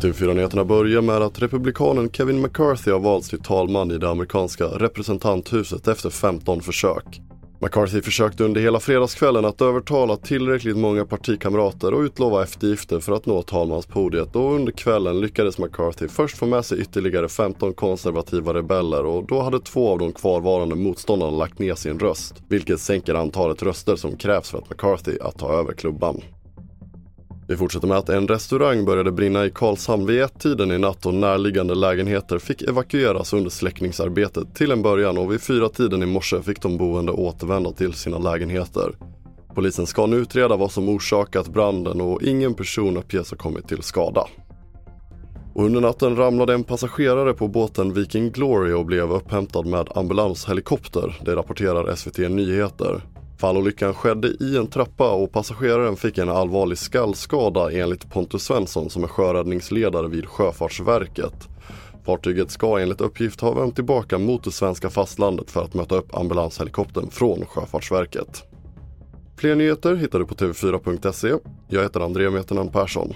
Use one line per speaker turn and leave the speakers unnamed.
TV4-nyheterna börjar med att republikanen Kevin McCarthy har valts till talman i det amerikanska representanthuset efter 15 försök. McCarthy försökte under hela fredagskvällen att övertala tillräckligt många partikamrater och utlova eftergifter för att nå talmanspodiet och under kvällen lyckades McCarthy först få med sig ytterligare 15 konservativa rebeller och då hade två av de kvarvarande motståndarna lagt ner sin röst, vilket sänker antalet röster som krävs för att McCarthy att ta över klubban. Vi fortsätter med att en restaurang började brinna i Karlshamn vid ett-tiden i natt och närliggande lägenheter fick evakueras under släckningsarbetet till en början och vid fyra-tiden i morse fick de boende återvända till sina lägenheter. Polisen ska nu utreda vad som orsakat branden och ingen person uppges ha kommit till skada. Och under natten ramlade en passagerare på båten Viking Glory och blev upphämtad med ambulanshelikopter, det rapporterar SVT Nyheter. Fallolyckan skedde i en trappa och passageraren fick en allvarlig skallskada enligt Pontus Svensson som är sjöräddningsledare vid Sjöfartsverket. Fartyget ska enligt uppgift ha vänt tillbaka mot det svenska fastlandet för att möta upp ambulanshelikoptern från Sjöfartsverket. Fler nyheter hittar du på tv4.se. Jag heter André Meternan Persson.